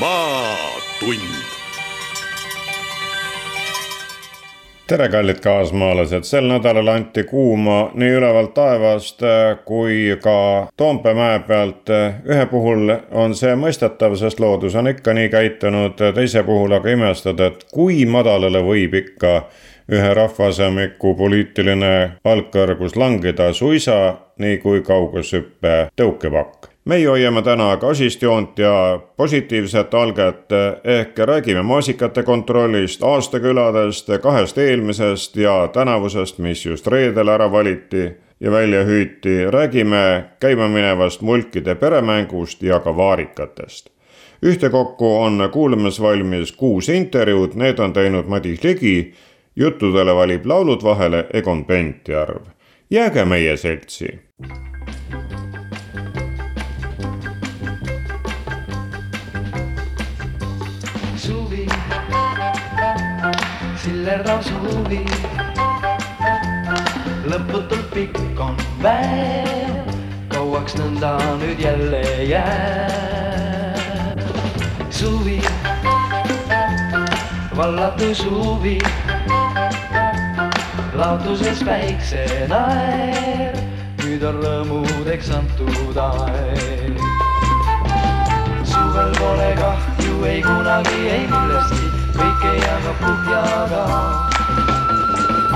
maatund. tere, kallid kaasmaalased, sel nädalal anti kuuma nii ülevalt taevast kui ka Toompea mäe pealt. ühe puhul on see mõistetav, sest loodus on ikka nii käitunud, teise puhul aga imestad, et kui madalale võib ikka ühe rahvaasemiku poliitiline algkõrgus langeda suisa, nii kui kaugushüppe tõukepakk meie hoiame täna gaasist joont ja positiivset alget ehk räägime maasikate kontrollist, aastaküladest, kahest eelmisest ja tänavusest, mis just reedel ära valiti ja välja hüüti. räägime käimaminevast mulkide peremängust ja ka vaarikatest. ühtekokku on kuulamisvalmis kuus intervjuud, need on teinud Madis Ligi. juttudele valib laulud vahele Egon Pentjärv. jääge meie seltsi sillerdav suvi. lõputult pikk on päev, kauaks nõnda nüüd jälle jääb. suvi, vallatu suvi, laotuses päiksenaer, nüüd on rõõmudeks antud aeg. suvel pole kahju ei kunagi, ei millestki kõike jagab põhjaga.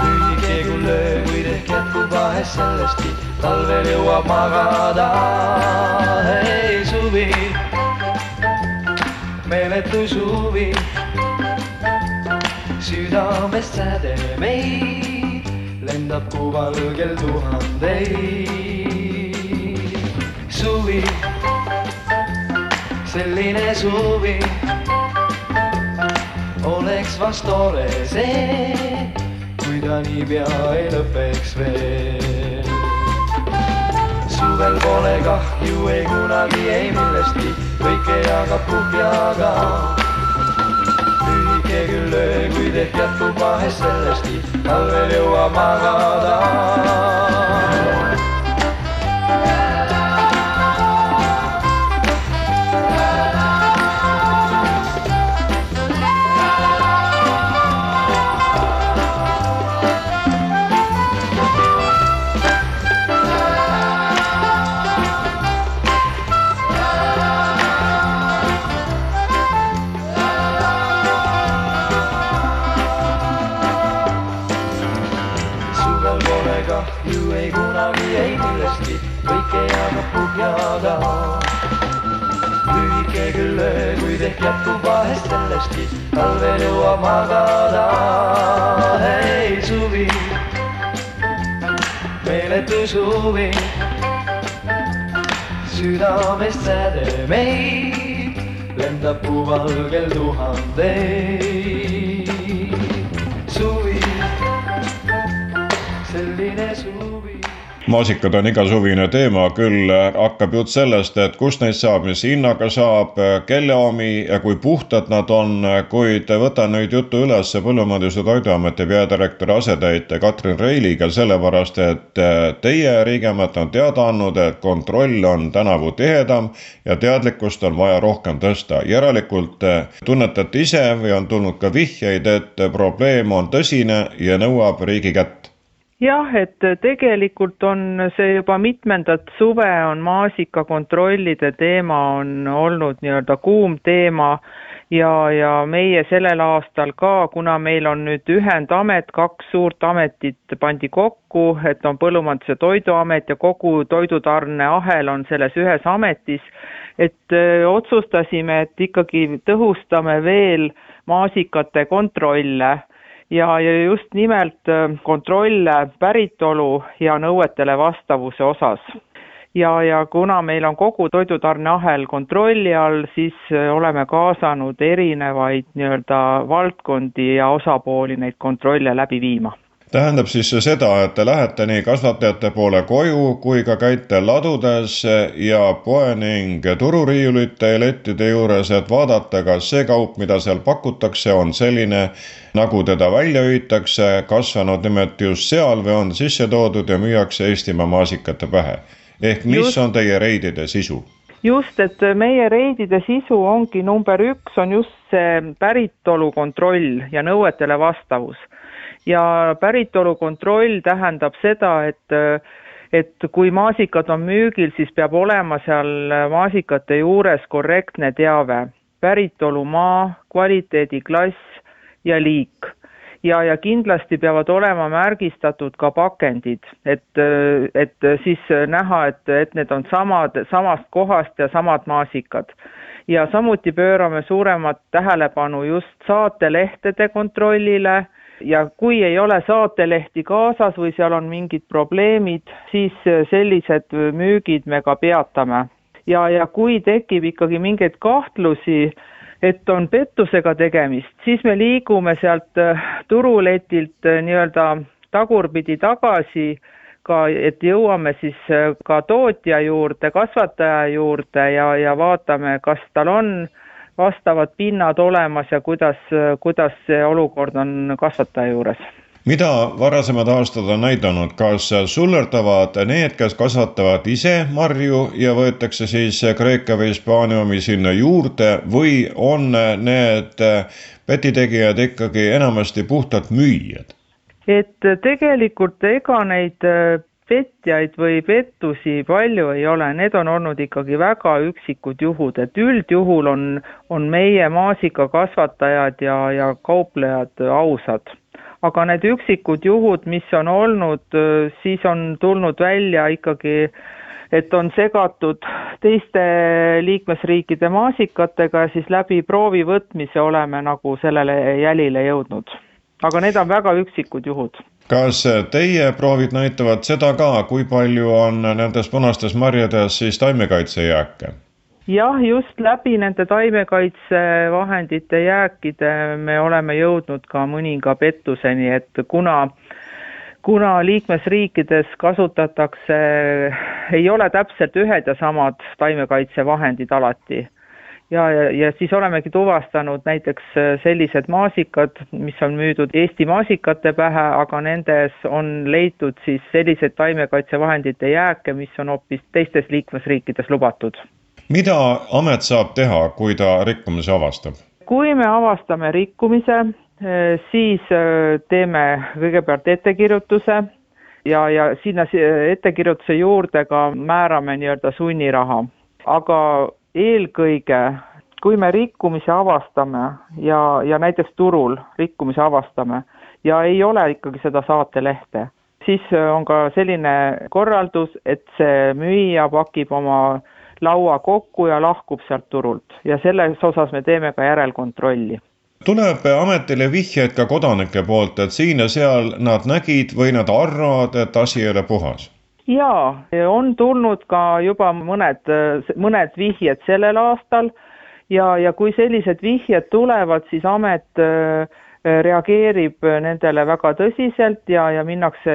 lühike küll öö, kuid ehk jätkub vahest sellestki, talvel jõuab magada. ei suvi, meeletu suvi, südamest säde meid, lendab kuu valgel tuhandeid. suvi, selline suvi oleks vast tore see, kui ta niipea ei lõpeks veel. suvel pole kahju ei kunagi, ei millestki, kõike jagab põhjaga. lühike küll öö, kuid ehk jätkub vahest sellestki, talvel jõuab magada sellestki, talvel jõuab magada. ei suvi, meeletu suvi, südamest säde meid, lendab kuuvalgel tuhandeid. Maasikad on igasuvine teema, küll hakkab jutt sellest, et kust neid saab, mis hinnaga saab, kelle omi ja kui puhtad nad on, kuid võtan nüüd jutu üles Põllumajandus- ja Toiduameti peadirektori asetäitja Katrin Reiliga, sellepärast et teie, Riigiamet, on teada andnud, et kontroll on tänavu tihedam ja teadlikkust on vaja rohkem tõsta. järelikult tunnetate ise või on tulnud ka vihjeid, et probleem on tõsine ja nõuab riigi kätt? Jah, et tegelikult on see juba mitmendat suve on maasikakontrollide teema on olnud nii-öelda kuum teema ja, ja meie sellel aastal ka, kuna meil on nüüd ühendamet, kaks suurt ametit pandi kokku, et on Põllumajandus- ja Toiduamet ja kogu toidutarneahel on selles ühes ametis, et öö, otsustasime, et ikkagi tõhustame veel maasikate kontrolle ja, ja just nimelt kontrolle päritolu ja nõuetele vastavuse osas. Ja, ja kuna meil on kogu toidutarneahel kontrolli all, siis oleme kaasanud erinevaid nii-öelda valdkondi ja osapooli neid kontrolle läbi viima tähendab siis seda, et te lähete nii kasvatajate poole koju kui ka käite ladudes ja poe ning tururiiulite ja lettide juures, et vaadata, kas see kaup, mida seal pakutakse, on selline, nagu teda välja hüütakse, kasvanud nimelt just seal või on sisse toodud ja müüakse Eestimaa maasikate pähe. ehk mis just. on teie reidide sisu? just, et meie reidide sisu ongi number üks, on just see päritolu kontroll ja nõuetele vastavus ja päritolu kontroll tähendab seda, et et kui maasikad on müügil, siis peab olema seal maasikate juures korrektne teave, päritolumaa, kvaliteediklass ja liik. ja, ja kindlasti peavad olema märgistatud ka pakendid, et, et siis näha, et, et need on samad, samast kohast ja samad maasikad ja samuti pöörame suuremat tähelepanu just saatelehtede kontrollile ja kui ei ole saatelehti kaasas või seal on mingid probleemid, siis sellised müügid me ka peatame. ja, ja kui tekib ikkagi mingeid kahtlusi, et on pettusega tegemist, siis me liigume sealt äh, turuletilt äh, nii-öelda tagurpidi tagasi ka, et jõuame siis äh, ka tootja juurde, kasvataja juurde ja, ja vaatame, kas tal on vastavad pinnad olemas ja kuidas, kuidas see olukord on kasvataja juures mida varasemad aastad on näidanud, kas sullerdavad need, kes kasvatavad ise marju ja võetakse siis Kreeka või Hispaania omi sinna juurde või on need petitegijad ikkagi enamasti puhtalt müüjad? et tegelikult ega neid petjaid või pettusi palju ei ole, need on olnud ikkagi väga üksikud juhud, et üldjuhul on, on meie maasikakasvatajad ja, ja kauplejad ausad. aga need üksikud juhud, mis on olnud, siis on tulnud välja ikkagi et on segatud teiste liikmesriikide maasikatega ja siis läbi proovi võtmise oleme nagu sellele jälile jõudnud. aga need on väga üksikud juhud kas teie proovid näitavad seda ka, kui palju on nendes punastes marjades siis taimekaitsejääke? jah, just läbi nende taimekaitsevahendite jääkide me oleme jõudnud ka mõninga pettuseni, et kuna kuna liikmesriikides kasutatakse, ei ole täpselt ühed ja samad taimekaitsevahendid alati ja, ja, ja siis olemegi tuvastanud näiteks äh, sellised maasikad, mis on müüdud Eesti maasikate pähe, aga nendes on leitud siis selliseid taimekaitsevahendite jääke, mis on hoopis teistes liikmesriikides lubatud. mida amet saab teha, kui ta rikkumise avastab? kui me avastame rikkumise, äh, siis äh, teeme kõigepealt ettekirjutuse ja, ja sinna ettekirjutuse juurde ka määrame nii-öelda sunniraha aga eelkõige, kui me rikkumise avastame ja, ja näiteks turul rikkumise avastame ja ei ole ikkagi seda saatelehte, siis on ka selline korraldus, et see müüja pakib oma laua kokku ja lahkub sealt turult. Ja selles osas me teeme ka järelkontrolli. Tuleb ametile vihjeid ka kodanike poolt, et siin ja seal nad nägid või nad arvavad, et asi ei ole puhas jaa, on tulnud ka juba mõned, mõned vihjed sellel aastal ja, ja kui sellised vihjed tulevad, siis amet äh, reageerib nendele väga tõsiselt ja, ja minnakse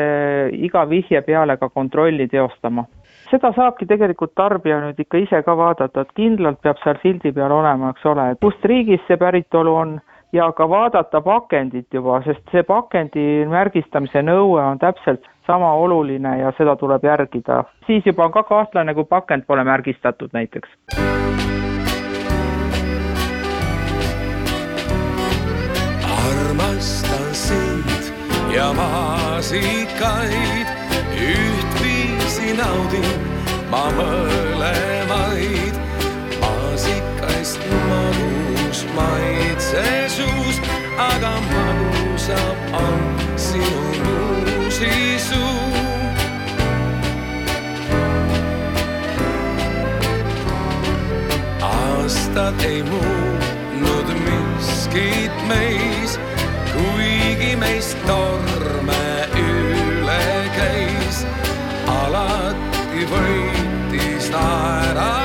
iga vihje peale ka kontrolli teostama. seda saabki tegelikult tarbija nüüd ikka ise ka vaadata, et kindlalt peab seal sildi peal olema, eks ole, et kust riigist see päritolu on ja ka vaadata pakendit juba, sest see pakendi märgistamise nõue on täpselt sama oluline ja seda tuleb järgida. siis juba on ka kahtlane, kui pakend pole märgistatud näiteks. armastan sind ja maasikaid, ühtviisi naudin ma mõlemaid, maasikaist manus maitse aga magusam on sinu luus. 细数。ei muutnud miskit meis, kuigi meist torme üle käis. alati võitis naeratus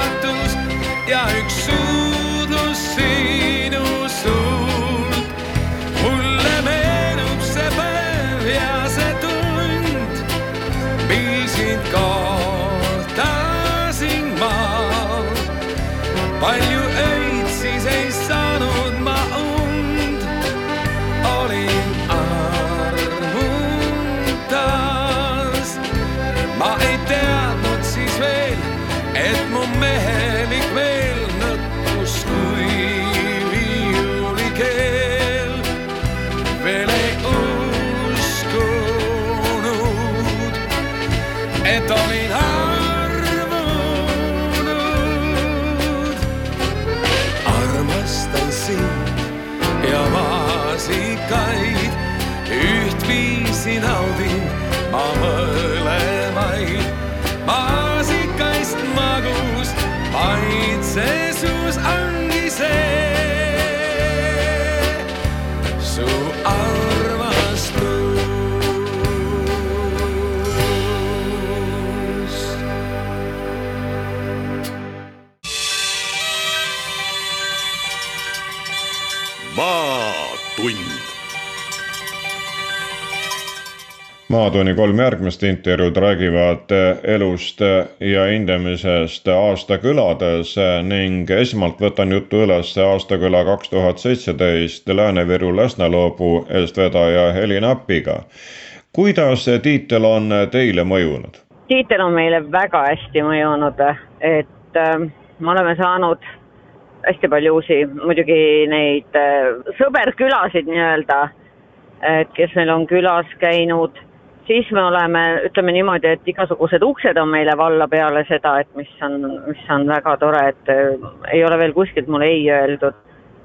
palju öid Maatunni kolm järgmist intervjuud räägivad elust ja hindamisest aastakülades ning esmalt võtan jutu üles aastaküla kaks tuhat seitseteist Lääne-Viru Läsnaloobu eestvedaja Heli Napiga. kuidas see tiitel on teile mõjunud? tiitel on meile väga hästi mõjunud, et me oleme saanud hästi palju uusi, muidugi neid sõberkülasid nii-öelda, et kes meil on külas käinud, siis me oleme, ütleme niimoodi, et igasugused uksed on meile valla peale seda, et mis on, mis on väga tore, et äh, ei ole veel kuskilt mulle ei öeldud,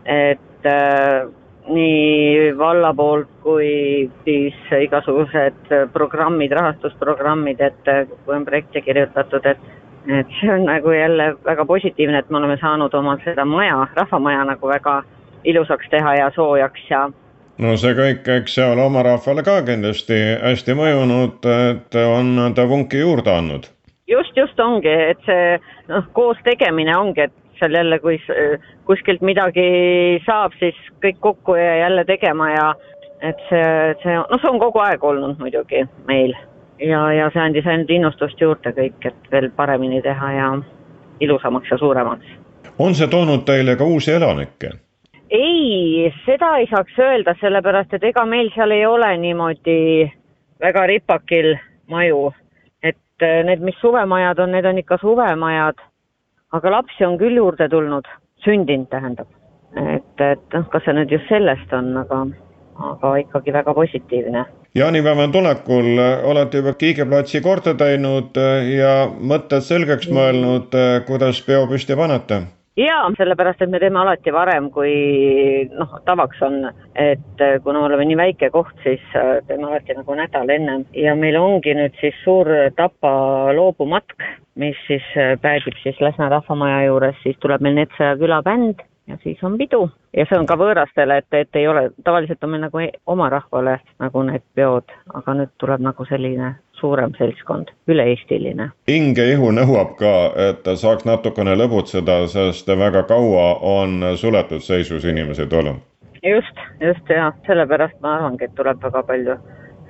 et äh, nii valla poolt kui siis igasugused programmid, rahastusprogrammid, et äh, kui on projekte kirjutatud, et et see on nagu jälle väga positiivne, et me oleme saanud oma seda maja, rahvamaja nagu väga ilusaks teha ja soojaks ja no see kõik, eks see ole oma rahvale ka kindlasti hästi mõjunud, et on ta vunki juurde andnud. just, just ongi, et see noh, koos tegemine ongi, et seal jälle, kui kuskilt midagi saab, siis kõik kokku ja jälle tegema ja et see, see, noh, see on kogu aeg olnud muidugi meil ja, ja see andis ainult innustust juurde kõik, et veel paremini teha ja ilusamaks ja suuremaks. on see toonud teile ka uusi elanikke? Ei, seda ei saaks öelda, sellepärast et ega meil seal ei ole niimoodi väga ripakil maju. et eh, need, mis suvemajad on, need on ikka suvemajad, aga lapsi on küll juurde tulnud, sündinud tähendab. et, et noh, kas see nüüd just sellest on, aga, aga ikkagi väga positiivne. jaanipäeva tulekul olete juba Kiigeplatsi korda teinud ja mõtted selgeks mõelnud, kuidas peo püsti panete? Jaa, sellepärast et me teeme alati varem, kui noh, tavaks on, et äh, kuna me oleme nii väike koht, siis äh, teeme alati nagu nädal ennem. Ja meil ongi nüüd siis suur Tapa loobumatk, mis siis äh, päädib siis Läsna rahvamaja juures, siis tuleb meil Netsaja külabänd ja siis on pidu. Ja see on ka võõrastele, et, et ei ole, tavaliselt on meil nagu e- oma rahvale nagu need peod, aga nüüd tuleb nagu selline suurem seltskond, üle-eestiline. hing ja ihu nõuab ka, et saaks natukene lõbutseda, sest väga kaua on suletud seisus inimesed olnud. just, just ja sellepärast ma arvangi, et tuleb väga palju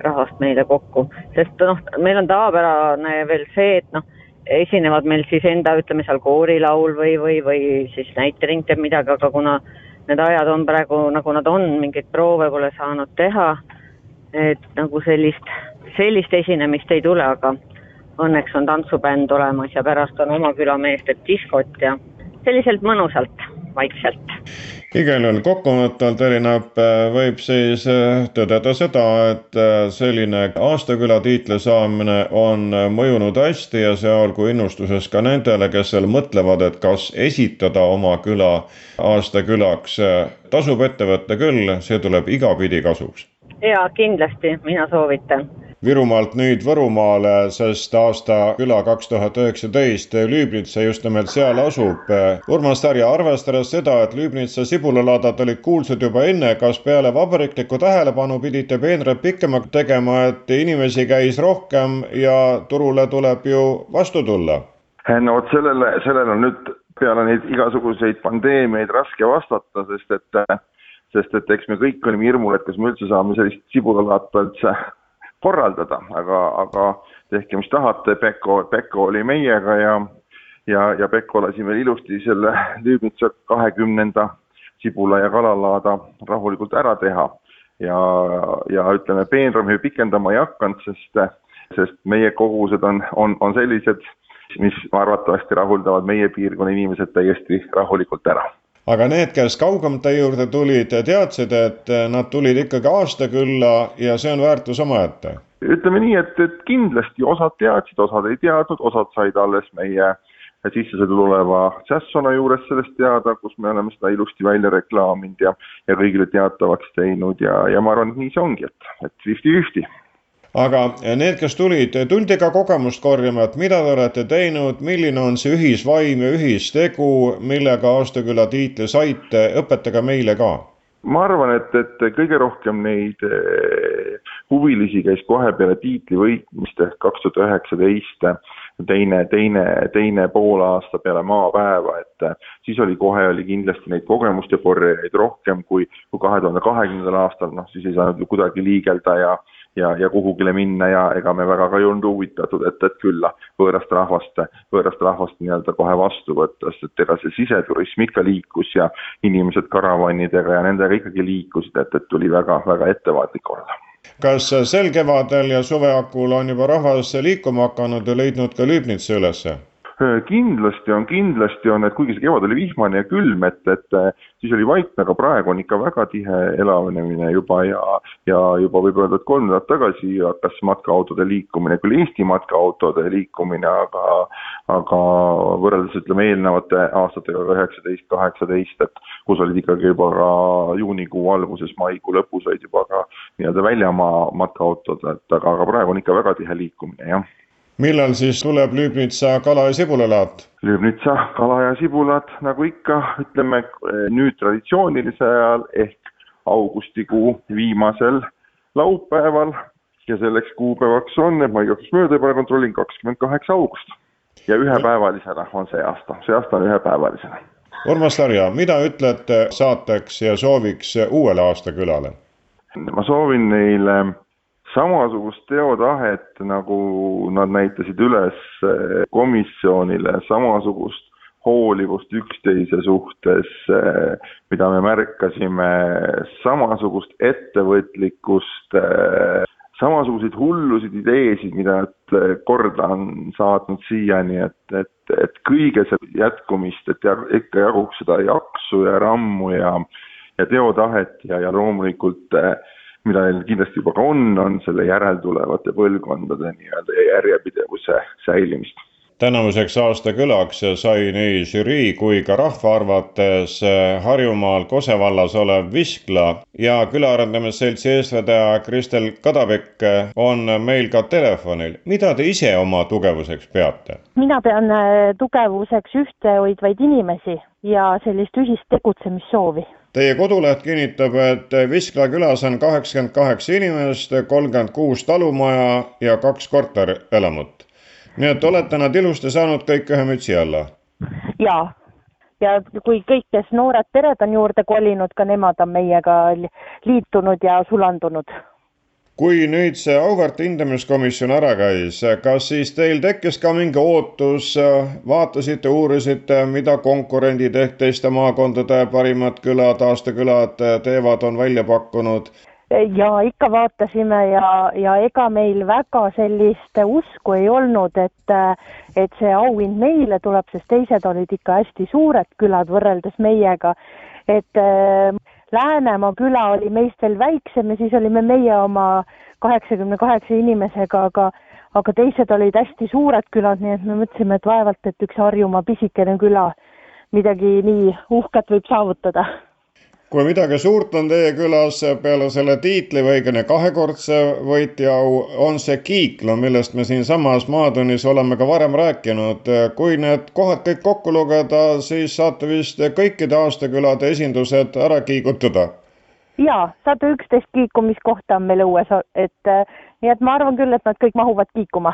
rahvast meile kokku, sest noh, meil on tavapärane veel see, et noh, esinevad meil siis enda, ütleme seal koorilaul või, või, või siis näitering teeb midagi, aga kuna need ajad on praegu nagu nad on, mingeid proove pole saanud teha, et nagu sellist, sellist esinemist ei tule, aga õnneks on tantsubänd olemas ja pärast on oma külameeste diskot ja selliselt mõnusalt, vaikselt igal juhul kokkuvõtvalt erineb, võib siis äh, tõdeda seda, et äh, selline aastaküla tiitli saamine on mõjunud hästi ja see olgu innustuses ka nendele, kes seal mõtlevad, et kas esitada oma küla aastakülaks. tasub ette võtta küll, see tuleb igapidi kasuks. ja kindlasti mina soovitan, Virumaalt nüüd Võrumaale, sest aasta küla kaks tuhat üheksateist Lüübnitsa just nimelt seal asub. Urmas Tarja, arvestades seda, et Lüübnitsa sibulalaadad olid kuulsad juba enne, kas peale vabariklikku tähelepanu pidite peenrad pikemaks tegema, et inimesi käis rohkem ja turule tuleb ju vastu tulla? no vot sellele, sellele on nüüd peale neid igasuguseid pandeemiaid raske vastata, sest et sest et eks me kõik olime hirmul, et kas me üldse saame sellist sibulalaata üldse korraldada, aga, aga tehke, mis tahate, Pekko, Pekko oli meiega ja ja, ja Pekko lasi meil ilusti selle Lüübnitsa kahekümnenda sibula ja kalalaada rahulikult ära teha. ja, ja ütleme, peenrami pikendama ei hakanud, sest, sest meie kogused on, on, on sellised, mis arvatavasti rahuldavad meie piirkonna inimesed täiesti rahulikult ära aga need, kes kaugemate juurde tulid, teadsid, et nad tulid ikkagi aastakülla ja see on väärtus omaette? ütleme nii, et, et kindlasti osad teadsid, osad ei teadnud, osad said alles meie sissesõidul oleva Jazzona juures sellest teada, kus me oleme seda ilusti välja reklaaminud ja, ja kõigile teatavaks teinud ja, ja ma arvan, et nii see ongi, et, et fifty-fifty aga need, kes tulid, tuldi ka kogemust korjama, et mida te olete teinud, milline on see ühisvaim ja ühistegu, millega Aastaküla tiitli saite, õpetage meile ka. Ma arvan, et, et kõige rohkem neid eh, huvilisi käis kohe peale tiitli võitmist ehk kaks tuhat üheksateist teine, teine, teine poolaasta peale maapäeva, et siis oli kohe, oli kindlasti neid kogemuste korjajaid rohkem kui, kui kahe tuhande kahekümnendal aastal, noh siis ei saanud ju kuidagi liigelda ja ja, ja kuhugile minna ja ega me väga ka ei olnud huvitatud, et, et külla võõrast rahvast, võõrast rahvast nii-öelda kohe vastu võtta, sest et ega see siseturism ikka liikus ja inimesed karavanidega ja nendega ikkagi liikusid, et, et tuli väga, väga ettevaatlik olla kas sel kevadel ja suveakul on juba rahvas liikuma hakanud ja leidnud ka Lüübnitsa ülesse? Äh, kindlasti on, kindlasti on, et kuigi see kevad oli vihmane ja külm, et, et äh, siis oli vaikne, aga praegu on ikka väga tihe elavnemine juba ja, ja juba võib öelda, et kolm nädalat tagasi hakkas matkaautode liikumine, küll Eesti matkaautode liikumine, aga, aga võrreldes ütleme eelnevate aastatega, üheksateist, kaheksateist, et kus olid ikkagi juba ka juunikuu alguses, maikuu lõpus olid juba ka nii-öelda väljamaa matkaautod, et aga, aga praegu on ikka väga tihe liikumine, jah millal siis tuleb Lüübnitsa kala ja sibulalaat? Lüübnitsa kala ja sibulat, nagu ikka, ütleme nüüd traditsioonilisel ajal ehk augustikuu viimasel laupäeval ja selleks kuupäevaks on, et ma igaks juhuks mööda pane, kontrollin, kakskümmend kaheksa august. ja ühepäevalisena on see aasta, see aasta on ühepäevalisena. Urmas Tarja, mida ütlete saateks ja sooviks uuele aastakülale? ma soovin neile samasugust teotahet, nagu nad näitasid üles eh, komisjonile, samasugust hoolivust üksteise suhtes, eh, mida me märkasime, samasugust ettevõtlikkust, eh, samasuguseid hullusid ideesid, mida nad korda on saatnud siiani, et, et, et kõige selle jätkumist, et ikka jaguks seda jaksu ja rammu ja, ja teotahet ja, ja loomulikult äh, mida neil kindlasti juba ka on, on selle järeltulevate põlvkondade nii-öelda järjepidevuse säilimist tänavuseks aastakülaks sai nii žürii kui ka rahva arvates Harjumaal Kose vallas olev Viskla ja külaarendamise eestvedaja Kristel Kadapikk on meil ka telefonil. mida te ise oma tugevuseks peate? mina pean äh, tugevuseks ühtehoidvaid inimesi ja sellist ühist tegutsemissoovi Teie koduleht kinnitab, et Viskla külas on kaheksakümmend kaheksa inimest, kolmkümmend kuus talumaja ja kaks korterelamut. nii et olete nad ilusti saanud kõik ühe mütsi alla? jaa, ja kui kõik, kes noored pered on juurde kolinud, ka nemad on meiega liitunud ja sulandunud kui nüüd see auväärt hindamiskomisjon ära käis, kas siis teil tekkis ka mingi ootus, vaatasite, uurisite, mida konkurendid ehk teiste maakondade parimad külad, aastakülad teevad, on välja pakkunud? ja ikka vaatasime ja, ja ega meil väga sellist usku ei olnud, et, et see auhind meile tuleb, sest teised olid ikka hästi suured külad võrreldes meiega. et Läänemaa küla oli meist veel väiksem ja siis olime meie oma kaheksakümne kaheksa inimesega, aga aga teised olid hästi suured külad, nii et me mõtlesime, et vaevalt, et üks Harjumaa pisikene küla midagi nii uhket võib saavutada kui midagi suurt on teie külas peale selle tiitli või õigemini kahekordse võitja au, on see kiikla, millest me siinsamas Maatunnis oleme ka varem rääkinud. kui need kohad kõik kokku lugeda, siis saate vist kõikide aastakülade esindused ära kiigutada jaa, sada üksteist kiikumiskohta on meil õues, et nii et ma arvan küll, et nad kõik mahuvad kiikuma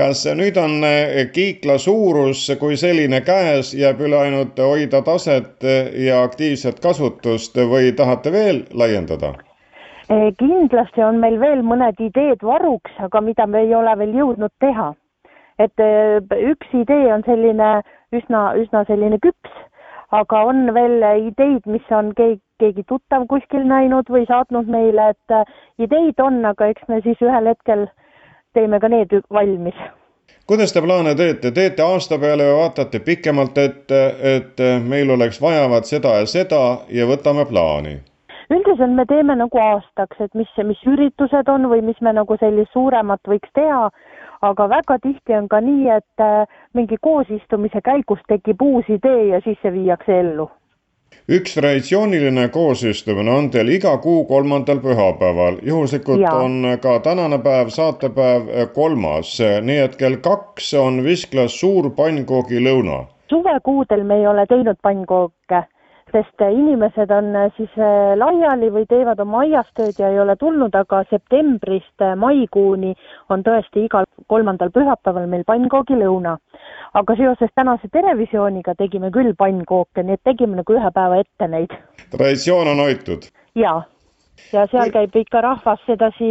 kas nüüd on eh, kiikla suurus kui selline käes, jääb üle ainult hoida taset ja aktiivset kasutust või tahate veel laiendada? Eh, kindlasti on meil veel mõned ideed varuks, aga mida me ei ole veel jõudnud teha. et eh, üks idee on selline üsna, üsna selline küps, aga on veel ideid, mis on keegi, keegi tuttav kuskil näinud või saatnud meile, et ideid on, aga eks me siis ühel hetkel teeme ka need valmis. kuidas te plaane teete, teete aasta peale või vaatate pikemalt ette, et meil oleks vajavat seda ja seda ja võtame plaani? üldiselt me teeme nagu aastaks, et mis, mis üritused on või mis me nagu sellist suuremat võiks teha, aga väga tihti on ka nii, et äh, mingi koosistumise käigus tekib uus idee ja siis see viiakse ellu üks traditsiooniline koosistumine on teil iga kuu kolmandal pühapäeval, juhuslikult ja. on ka tänane päev, saatepäev kolmas, nii et kell kaks on Visklas suur pannkoogilõuna. suvekuudel me ei ole teinud pannkooke sest inimesed on äh, siis äh, laiali või teevad oma aias tööd ja ei ole tulnud, aga septembrist äh, maikuuni on tõesti igal kolmandal pühapäeval meil pannkoogilõuna. aga seoses tänase Terevisiooniga tegime küll pannkooke, nii et tegime nagu ühe päeva ette neid. traditsioon on hoitud? jaa ja seal käib ikka rahvas sedasi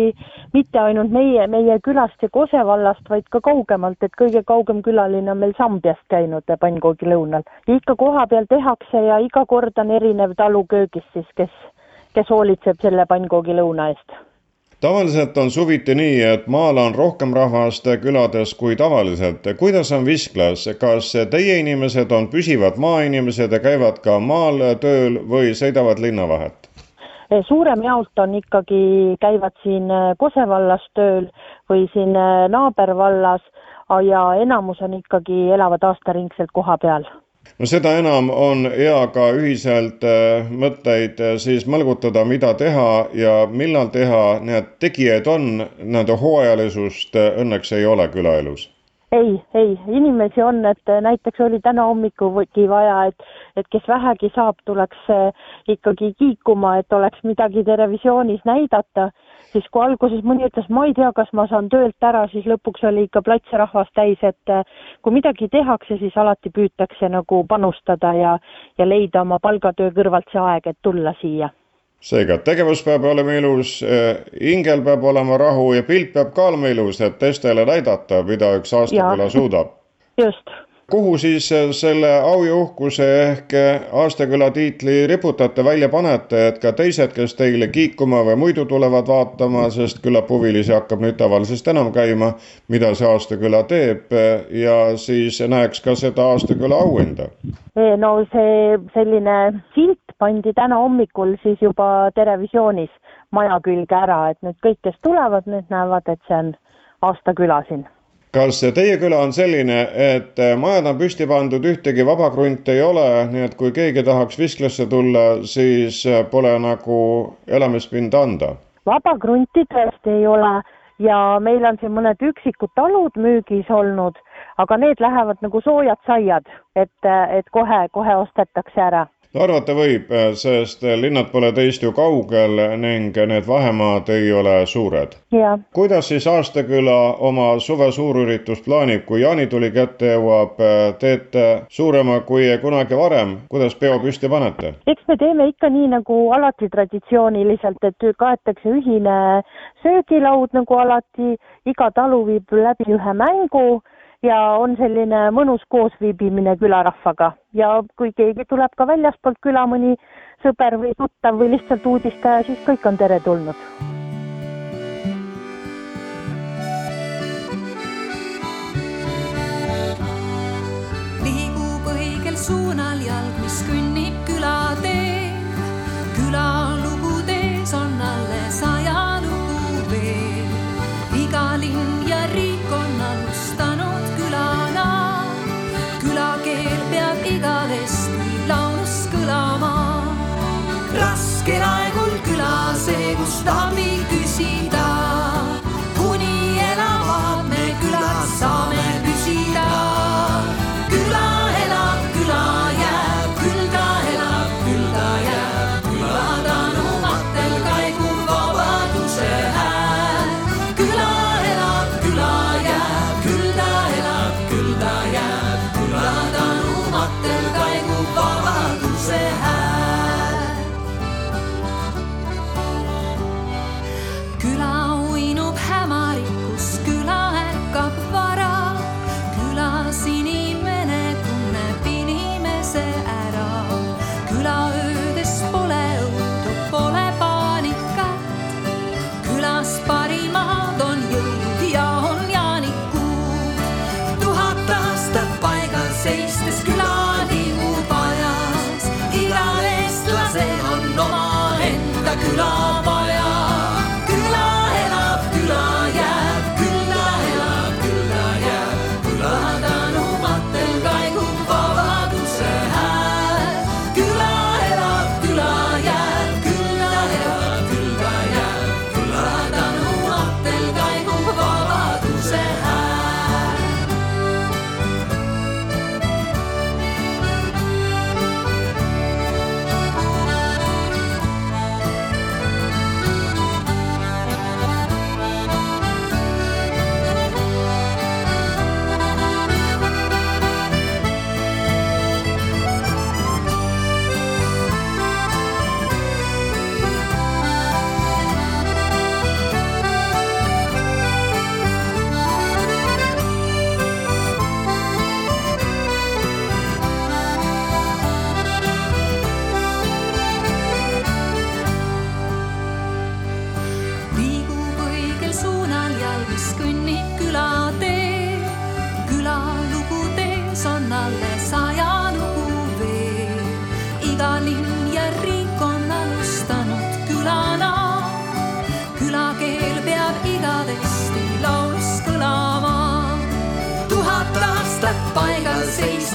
mitte ainult meie, meie külast ja Kose vallast, vaid ka kaugemalt, et kõige kaugem külaline on meil Sambiast käinud pannkoogilõunal. ikka kohapeal tehakse ja iga kord on erinev talu köögis siis, kes, kes hoolitseb selle pannkoogilõuna eest tavaliselt on suviti nii, et maal on rohkem rahvast külades kui tavaliselt. kuidas on Visklas, kas teie inimesed on püsivad maainimesed ja käivad ka maal tööl või sõidavad linna vahet? Eh, suurem jaolt on ikkagi, käivad siin eh, Kose vallas tööl või siin eh, naabervallas ja enamus on ikkagi, elavad aastaringselt kohapeal no seda enam on hea ka ühiselt mõtteid siis mõlgutada, mida teha ja millal teha, need tegijaid on, nende hooajalisust õnneks ei ole külaelus ei, ei, inimesi on, et näiteks oli täna hommikugi vaja, et, et kes vähegi saab, tuleks eh, ikkagi kiikuma, et oleks midagi televisioonis näidata, siis kui alguses mõni ütles, ma ei tea, kas ma saan töölt ära, siis lõpuks oli ikka plats rahvast täis, et eh, kui midagi tehakse, siis alati püütakse nagu panustada ja, ja leida oma palgatöö kõrvalt see aeg, et tulla siia seega tegevus peab olema ilus, eh, hingel peab olema rahu ja pilt peab ka olema ilus, et teistele näidata, mida üks aastaküla suudab. just kuhu siis äh, selle au ja uhkuse ehk äh, aastaküla tiitli riputate, välja panete, et ka teised, kes teile kiikuma või muidu tulevad vaatama, sest küllap huvilisi hakkab nüüd tavalisest enam käima, mida see aastaküla teeb ja siis näeks ka seda aastaküla auhinda? no see selline silt pandi täna hommikul siis juba Terevisioonis maja külge ära, et nüüd kõik, kes tulevad, need näevad, et see on aastaküla siin kas teie küla on selline, et majad on püsti pandud, ühtegi vaba krunti ei ole, nii et kui keegi tahaks Visklasse tulla, siis pole nagu elamispinda anda? vaba krunti tõesti ei ole ja meil on siin mõned üksikud talud müügis olnud, aga need lähevad nagu soojad saiad, et, et kohe, kohe ostetakse ära no arvata võib, sest linnad pole teist ju kaugel ning need vahemaad ei ole suured. kuidas siis Aastaküla oma suve suurüritust plaanib, kui jaanituli kätte jõuab, teete suurema kui kunagi varem, kuidas peo püsti panete? eks me teeme ikka nii nagu alati traditsiooniliselt, et kaetakse ühine söögilaud nagu alati, iga talu viib läbi ühe mängu ja on selline mõnus koosviibimine külarahvaga ja kui keegi tuleb ka väljaspoolt küla, mõni sõber või tuttav või lihtsalt uudistaja, siis kõik on teretulnud.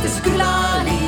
Siste skulle ha.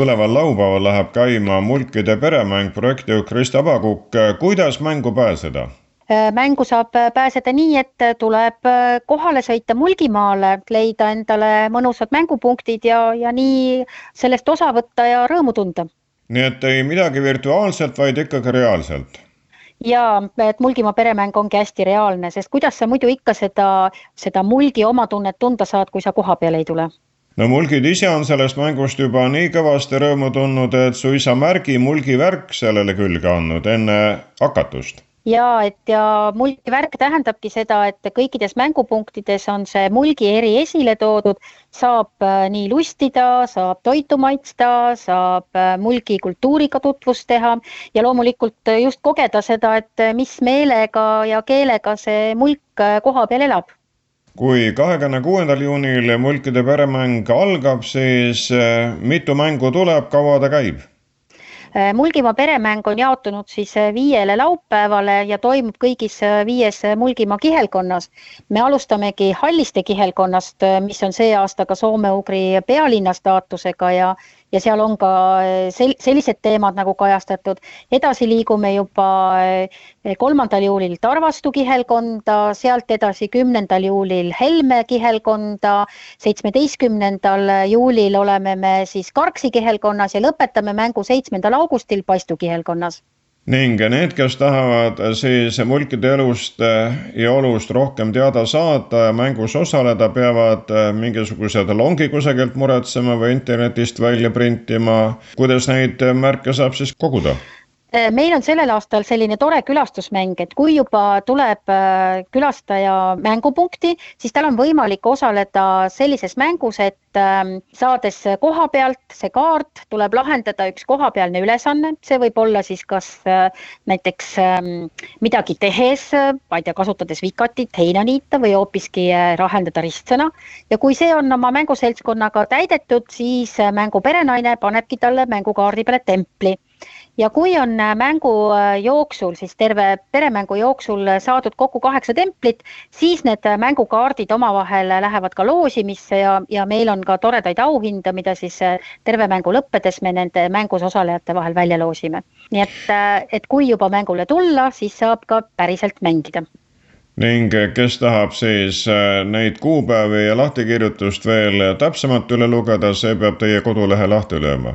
Tuleval laupäeval läheb käima Mulkide peremäng projektijuht Krista Abakukk. kuidas mängu pääseda? mängu saab pääseda nii, et tuleb kohale sõita Mulgimaale, leida endale mõnusad mängupunktid ja, ja nii sellest osa võtta ja rõõmu tunda. nii et ei midagi virtuaalselt, vaid ikkagi reaalselt. ja et Mulgimaa peremäng ongi hästi reaalne, sest kuidas sa muidu ikka seda, seda Mulgi omatunnet tunda saad, kui sa koha peale ei tule no mulgid ise on sellest mängust juba nii kõvasti rõõmu tundnud, et suisa märgi mulgivärk sellele külge andnud enne hakatust. Ja et ja mulgi värk tähendabki seda, et kõikides mängupunktides on see mulgi eri esile toodud, saab äh, nii lustida, saab toitu maitsta, saab äh, mulgi kultuuriga tutvust teha. Ja loomulikult äh, just kogeda seda, et mis meelega ja keelega see mulk koha peal elab kui kahekümne kuuendal juunil mulkide peremäng algab, siis mitu mängu tuleb, kaua ta käib? Mulgimaa peremäng on jaotunud siis viiele laupäevale ja toimub kõigis viies Mulgimaa kihelkonnas. me alustamegi Halliste kihelkonnast, mis on see aasta ka soome-ugri pealinna staatusega ja, ja seal on ka sel-, sellised teemad nagu kajastatud. edasi liigume juba kolmandal juulil Tarvastu kihelkonda, sealt edasi kümnendal juulil Helme kihelkonda, seitsmeteistkümnendal juulil oleme me siis Karksi kihelkonnas ja lõpetame mängu seitsmendal augustil Paistu kihelkonnas ning need, kes tahavad siis mulkide elust ja olust rohkem teada saada ja mängus osaleda, peavad mingisugused longi kusagilt muretsema või internetist välja printima. kuidas neid märke saab siis koguda? Äh, meil on sellel aastal selline tore külastusmäng, et kui juba tuleb äh, külastaja mängupunkti, siis tal on võimalik osaleda sellises mängus, et ähm, saades koha pealt see kaart, tuleb lahendada üks kohapealne ülesanne, see võib olla siis kas äh, näiteks ähm, midagi tehes, ma ei tea, kasutades vikatit, heina niita või hoopiski lahendada ristsõna. ja kui see on oma mänguseltskonnaga täidetud, siis mängu perenaine panebki talle mängukaardi peale templi ja kui on äh, mängu äh, jooksul, siis terve peremängu jooksul saadud kokku kaheksa templit, siis need äh, mängukaardid omavahel lähevad ka loosimisse ja, ja meil on ka toredaid auhinda, mida siis terve mängu lõppedes me nende mängus osalejate vahel välja loosime. nii et, et kui juba mängule tulla, siis saab ka päriselt mängida ning kes tahab siis neid kuupäevi ja lahtikirjutust veel täpsemalt üle lugeda, see peab teie kodulehe lahti lööma.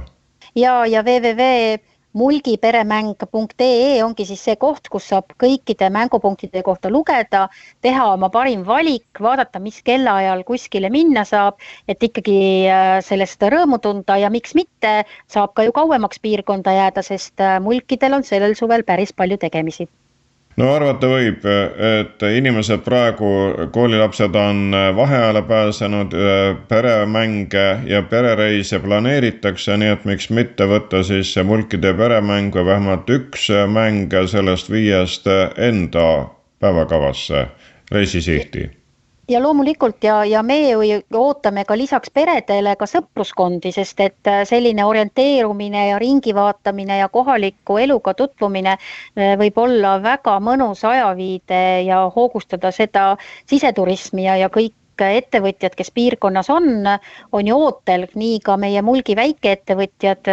ja, ja www mulgiperemäng.ee ongi siis see koht, kus saab kõikide mängupunktide kohta lugeda, teha oma parim valik, vaadata, mis kellaajal kuskile minna saab, et ikkagi äh, sellest rõõmu tunda ja miks mitte, saab ka ju kauemaks piirkonda jääda, sest äh, mulkidel on sellel suvel päris palju tegemisi no arvata võib, et inimesed praegu, koolilapsed on vaheajale pääsenud, peremänge ja perereise planeeritakse, nii et miks mitte võtta siis mulkide peremäng või vähemalt üks mäng sellest viiest enda päevakavasse reisisihti ja loomulikult ja, ja me ju ootame ka lisaks peredele ka sõpruskondi, sest et äh, selline orienteerumine ja ringi vaatamine ja kohaliku eluga tutvumine äh, võib olla väga mõnus ajaviide ja hoogustada seda siseturismi ja, ja kõik ettevõtjad, kes piirkonnas on, on ju ootel, nii ka meie Mulgi väikeettevõtjad,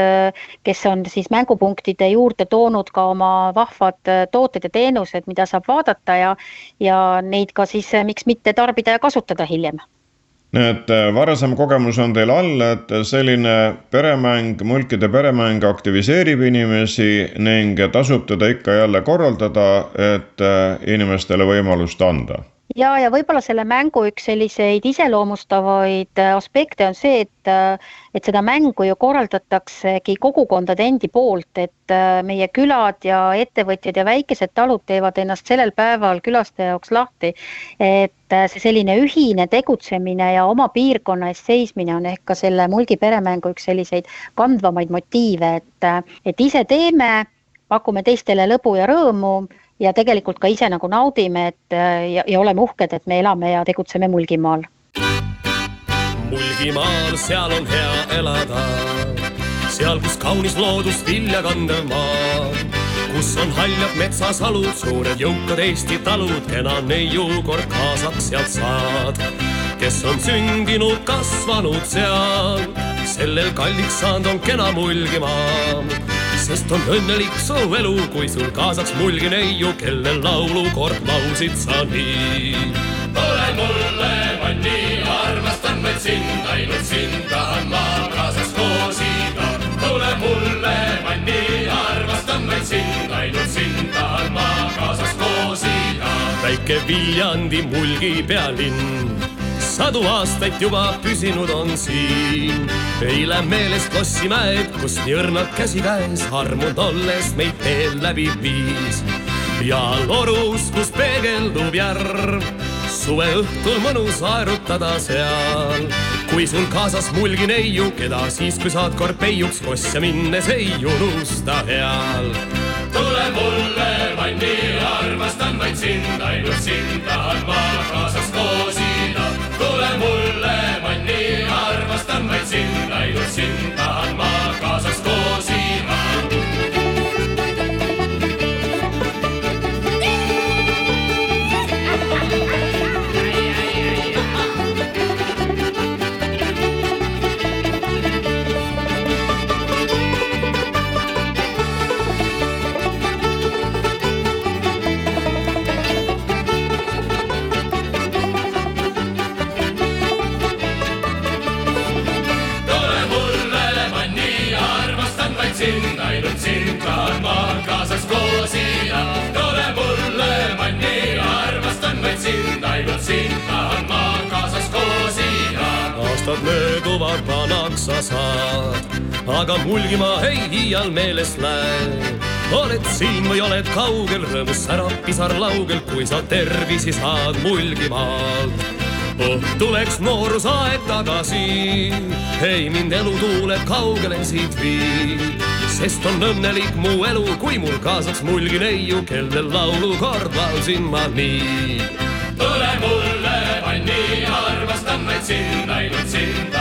kes on siis mängupunktide juurde toonud ka oma vahvad tooted ja teenused, mida saab vaadata ja, ja neid ka siis, miks mitte tarbida ja kasutada hiljem. Et varasem kogemus on teil all, et selline peremäng, mulkide peremäng aktiviseerib inimesi ning tasub teda ikka jälle korraldada, et inimestele võimalust anda ja, ja võib-olla selle mängu üks selliseid iseloomustavaid äh, aspekte on see, et, äh, et seda mängu ju korraldataksegi kogukondade endi poolt, et äh, meie külad ja ettevõtjad ja väikesed talud teevad ennast sellel päeval külastaja jaoks lahti. et see selline ühine tegutsemine ja oma piirkonna eest seismine on ehk ka selle Mulgi peremängu üks selliseid kandvamaid motiive, et, et ise teeme, pakume teistele lõbu ja rõõmu ja tegelikult ka ise nagu naudime, et ja, ja oleme uhked, et me elame ja tegutseme Mulgimaal. Mulgimaal, seal on hea elada, seal, kus kaunis loodus vilja kandev maa, kus on haljad metsasalud, suured jõukad Eesti talud, kena neiu kord kaasaks sealt saad. Kes on sündinud, kasvanud seal, sellel kalliks saanud on kena Mulgimaa sest on õnnelik su elu, kui sul kaasas mulgi neiu, kelle laulu kord laulsid sa nii. tule mulle, Vanni, armastan vaid sind, ainult sind tahan ma kaasas koosida. tule mulle, Vanni, armastan vaid sind, ainult sind tahan ma kaasas koosida. väike Viljandi mulgi pealinn sadu aastaid juba püsinud on siin. eile meelest Lossimäed, kus nii õrnalt käsikäes armunud olles meid teel läbi viis. ja Lorus, kus peegeldub järv, suveõhtul mõnus aerutada seal. kui sul kaasas mulgi neiu, keda siis, kui saad kord peiuks kossa minnes ei unusta heal. tule mulle, Vanni, armastan vaid sind, ainult sind tahan ma kaasas koosida tule mulle, Manni, armastan vaid sind, ainult sind kaugel, rõõmus särab pisar laugel, kui sa tervisi saad Mulgimaalt oh, tuleks noorusaeg tagasi, ei mind elu tuuled kaugele siit viib sest on õnnelik mu elu, kui mul kaasaks mulgi neiu, kellel laulukord laulsin ma nii. tule mulle, Vanni, armastan vaid sind, ainult sind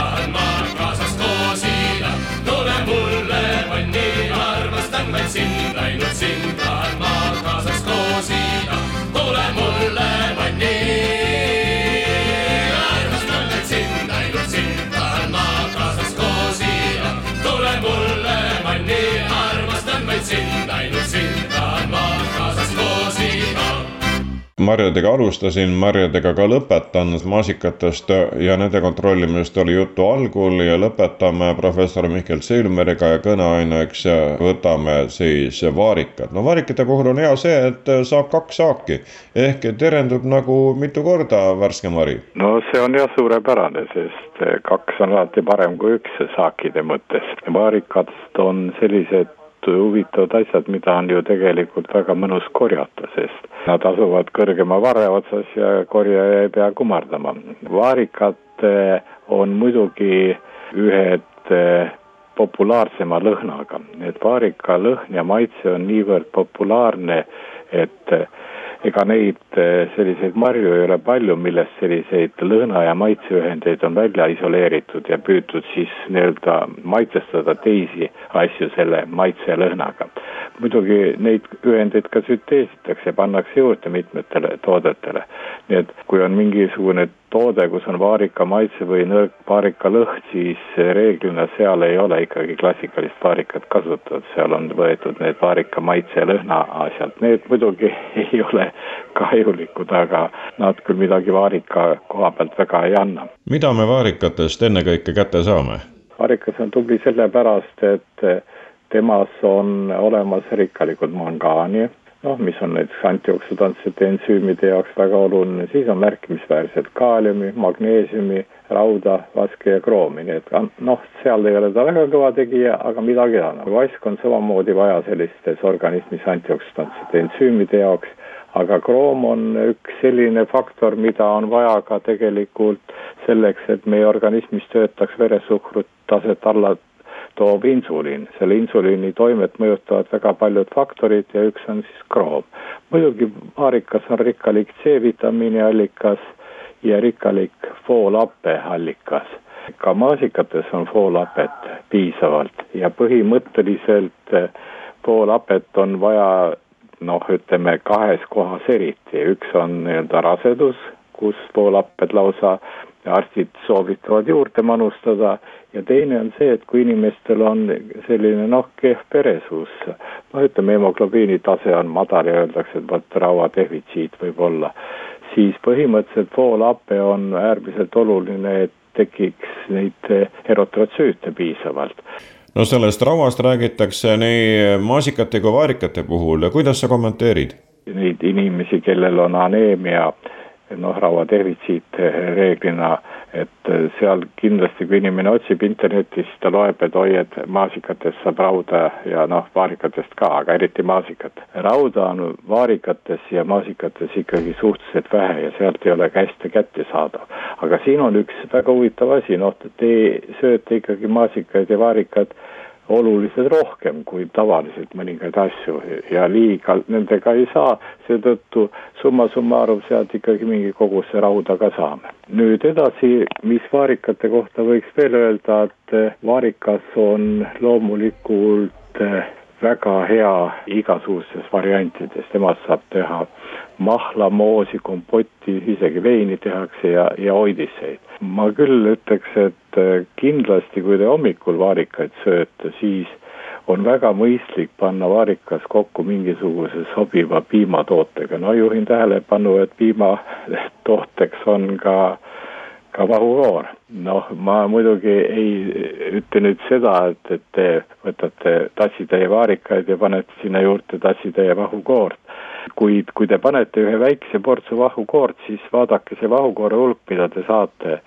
marjadega alustasin, marjadega ka lõpetan, maasikatest ja nende kontrollimisest oli juttu algul ja lõpetame professor Mihkel Seilmeriga ja kõneaineks võtame siis vaarikad. no vaarikate puhul on hea see, et saab kaks saaki ehk terendub nagu mitu korda värske mari. no see on jah suurepärane, sest kaks on alati parem kui üks saakide mõttes. vaarikast on sellised huvitavad asjad, mida on ju tegelikult väga mõnus korjata, sest nad asuvad kõrgema varre otsas ja korjaja ei pea kummardama. vaarikad on muidugi ühed eh, populaarsema lõhnaga, et vaarika lõhn ja maitse on niivõrd populaarne, et ega neid selliseid marju ei ole palju, millest selliseid lõhna- ja maitseühendeid on välja isoleeritud ja püütud siis nii-öelda maitsestada teisi asju selle maitse ja lõhnaga. muidugi neid ühendeid ka sünteesitakse, pannakse juurde mitmetele toodetele. nii et kui on mingisugune toode, kus on vaarika maitse või nõrk vaarika lõhn, siis reeglina seal ei ole ikkagi klassikalist vaarikat kasutatud, seal on võetud need vaarika maitse ja lõhna asjad, need muidugi ei ole kahjulikud, aga nad küll midagi vaarika koha pealt väga ei anna. mida me vaarikatest ennekõike kätte saame? vaarikas on tubli sellepärast, et temas on olemas rikkalikud mangaani, noh, mis on näiteks antioksidantsete ensüümide jaoks väga oluline, siis on märkimisväärselt kaaliumi, magneesiumi, rauda, vaske ja kroomi, nii et noh, seal ei ole ta väga kõva tegija, aga midagi annab. vask on samamoodi vaja sellistes organismis antioksidantsete ensüümide jaoks, aga kroom on üks selline faktor, mida on vaja ka tegelikult selleks, et meie organismis töötaks veresuhkrut taset alla toob insuliin. selle insuliini toimet mõjutavad väga paljud faktorid ja üks on siis kroom. muidugi vaarikas on rikkalik C-vitamiini allikas ja rikkalik foolappe allikas. ka maasikates on foolapet piisavalt ja põhimõtteliselt foolapet on vaja noh, ütleme kahes kohas eriti, üks on nii-öelda rasedus, kus poolapped lausa arstid soovitavad juurde manustada. Ja teine on see, et kui inimestel on selline noh, kehv peresuus, noh, ütleme hemoglobiini tase on madal ja öeldakse, et vot rauadefitsiit võib olla, siis põhimõtteliselt foolappe on äärmiselt oluline, et tekiks neid erotrotsüüte piisavalt. No sellest rauast räägitakse nii maasikate kui vaarikate puhul. Kuidas sa kommenteerid? Neid inimesi, kellel on aneemia, noh, rauadefitsiit reeglina, et seal kindlasti, kui inimene otsib internetis, ta loeb, et oi, et maasikatest saab rauda ja noh, vaarikatest ka, aga eriti maasikat. rauda on vaarikates ja maasikates ikkagi suhteliselt vähe ja sealt ei ole hästi kättesaadav. aga siin on üks väga huvitav asi, noh, te sööte ikkagi maasikaid ja vaarikad oluliselt rohkem kui tavaliselt mõningaid asju ja liiga nendega ei saa, seetõttu summa summarum sealt ikkagi mingi koguse rauda ka saame. nüüd edasi, mis vaarikate kohta võiks veel öelda, et vaarikas on loomulikult väga hea igasugustes variantides, temast saab teha mahla, moosi, kompotti, isegi veini tehakse ja, ja hoidiseid. ma küll ütleks, et kindlasti, kui te hommikul vaarikaid sööte, siis on väga mõistlik panna vaarikas kokku mingisuguse sobiva piimatootega. no juhin tähelepanu, et piimatooteks on ka ka vahukoor. noh, ma muidugi ei ütle nüüd seda, et, et te võtate tassitäie vaarikaid ja panete sinna juurde tassitäie vahukoort kuid kui te panete ühe väikse portsu vahukoort, siis vaadake see vahukoore hulk, mida te saate,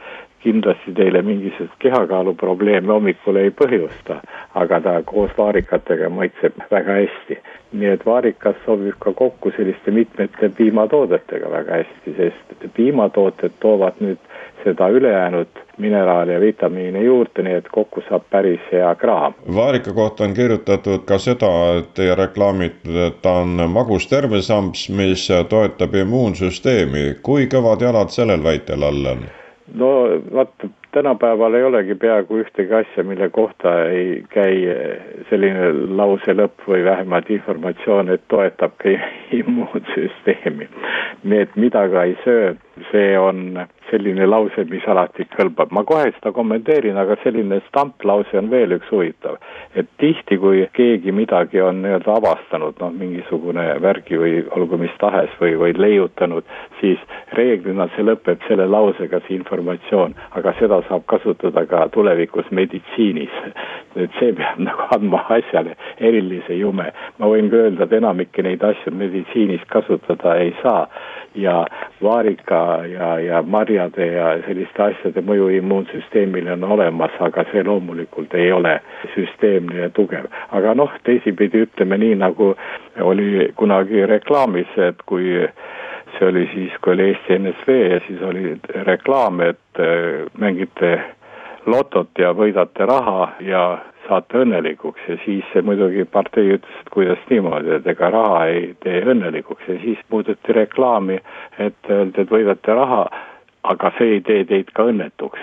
kindlasti teile mingisugust kehakaaluprobleemi hommikul ei põhjusta, aga ta koos vaarikatega maitseb väga hästi. nii et vaarikas sobib ka kokku selliste mitmete piimatoodetega väga hästi, sest piimatooted toovad nüüd seda ülejäänud mineraale ja vitamiine juurde, nii et kokku saab päris hea kraam. vaarika kohta on kirjutatud ka seda, et teie reklaamitud, et ta on magus terviseamps, mis toetab immuunsüsteemi. kui kõvad jalad sellel väitel all on? no vaata, tänapäeval ei olegi peaaegu ühtegi asja, mille kohta ei käi selline lause lõpp või vähemalt informatsioon, et toetab ka immuunsüsteemi. nii et mida ka ei söö, see on selline lause, mis alati kõlbab. ma kohe seda kommenteerin, aga selline stamplause on veel üks huvitav. et tihti, kui keegi midagi on nii-öelda avastanud, noh, mingisugune värgi või olgu mis tahes või, või leiutanud, siis reeglina see lõpeb selle lausega, see informatsioon, aga seda saab kasutada ka tulevikus meditsiinis. et see peab nagu andma asjale erilise jume. ma võin ka öelda, et enamikki neid asju meditsiinis kasutada ei saa ja vaarika ja, ja marjade ja selliste asjade mõju immuunsüsteemile on olemas, aga see loomulikult ei ole süsteemne ja tugev. aga noh, teisipidi ütleme nii, nagu oli kunagi reklaamis, et kui see oli siis, kui oli Eesti NSV ja siis oli reklaam, et äh, mängite lotot ja võidate raha ja saate õnnelikuks ja siis muidugi partei ütles, et kuidas niimoodi, et ega raha ei tee õnnelikuks ja siis muudeti reklaami, et öeldi, et võidate raha, aga see ei tee teid ka õnnetuks.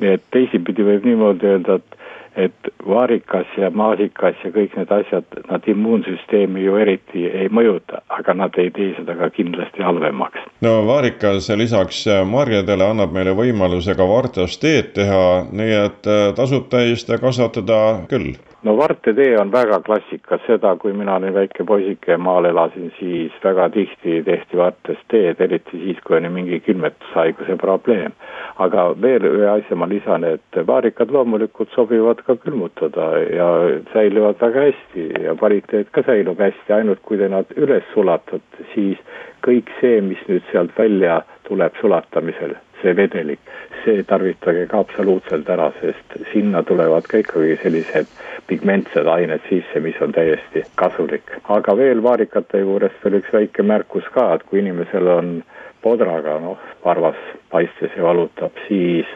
nii et teisipidi võib niimoodi öelda, et et vaarikas ja maasikas ja kõik need asjad, nad immuunsüsteemi ju eriti ei mõjuta, aga nad ei tee seda ka kindlasti halvemaks. no vaarikas lisaks marjadele annab meile võimaluse ka vartast teed teha, nii et tasub täiesti kasvatada küll no vartetee on väga klassikas, seda, kui mina olin väike poisike ja maal elasin, siis väga tihti tehti vartest teed, eriti siis, kui oli mingi külmetushaiguse probleem. aga veel ühe asja ma lisan, et vaarikad loomulikult sobivad ka külmutada ja säilivad väga hästi ja kvaliteet ka säilub hästi, ainult kui te nad üles sulatate, siis kõik see, mis nüüd sealt välja tuleb sulatamisel, see vedelik, see tarvitage ka absoluutselt ära, sest sinna tulevad ka ikkagi sellised pigmentsed ained sisse, mis on täiesti kasulik. aga veel vaarikate juures veel üks väike märkus ka, et kui inimesel on podraga, noh, varvas paistes ja valutab, siis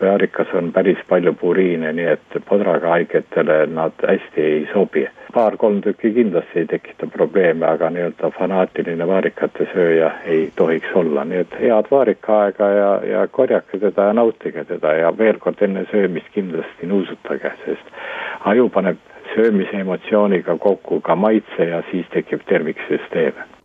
väarikas on päris palju puriine, nii et podraga haigetele nad hästi ei sobi. paar-kolm tükki kindlasti ei tekita probleeme, aga nii-öelda fanaatiline vaarikate sööja ei tohiks olla, nii et head vaarikaaega ja, ja korjake teda ja nautige teda ja veel kord enne söömist kindlasti nuusutage, sest aju paneb söömise emotsiooniga kokku ka maitse ja siis tekib terviksüsteem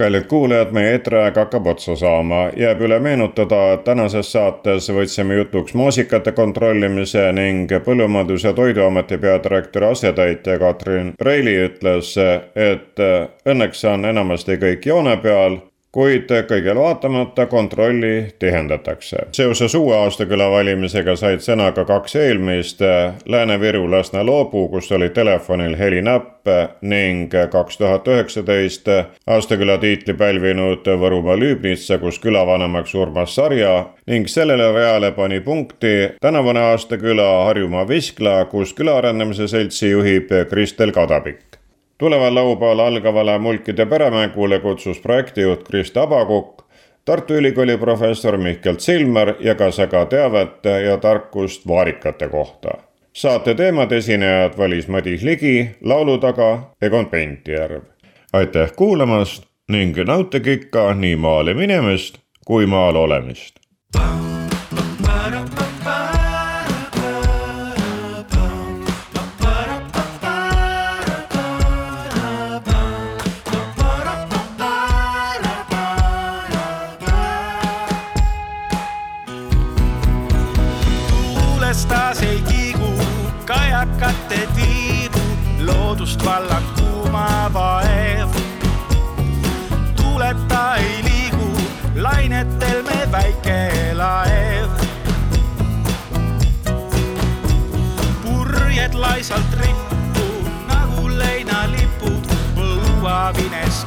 kallid kuulajad, meie eetriaeg hakkab otsa saama, jääb üle meenutada, et tänases saates võtsime jutuks maasikate kontrollimise ning Põllumajandus- ja Toiduameti peadirektori asetäitja Katrin Reili ütles, et õnneks on enamasti kõik joone peal kuid kõigele vaatamata kontrolli tihendatakse. seoses uue aastaküla valimisega said sõna ka kaks eelmist Lääne-Viru Lasna Loobu, kus oli telefonil helinäpp ning kaks tuhat üheksateist aastaküla tiitli pälvinud Võrumaa Lüübnitsa, kus külavanemaks Urmas Sarja ning sellele reale pani punkti tänavune aastaküla Harjumaa Viskla, kus küla arendamise seltsi juhib Kristel Kadapik tuleval laupäeval algavale mulkide peremängule kutsus projektijuht Krista Abakukk, Tartu Ülikooli professor Mihkel Silmer jagas aga teavet ja tarkust vaarikate kohta. saate teemad esinejad valis Madis Ligi, laulu taga Egon Pentjärv. aitäh kuulamast ning nautige ikka nii maale minemist kui maal olemist. Lainetel me väike laev. purjed laisalt rippu nagu leinalipud põua vines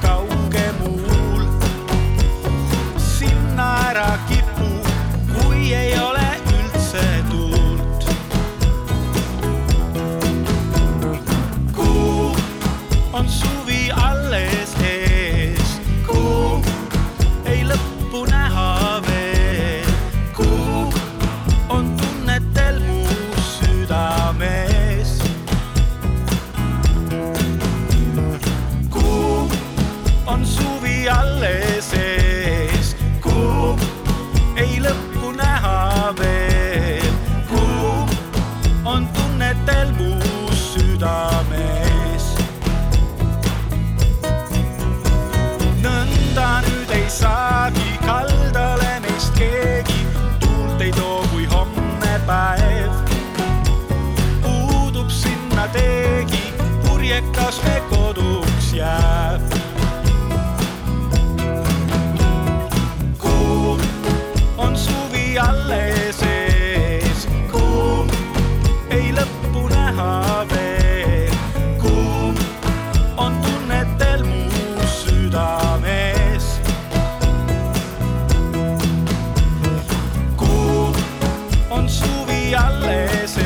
suvi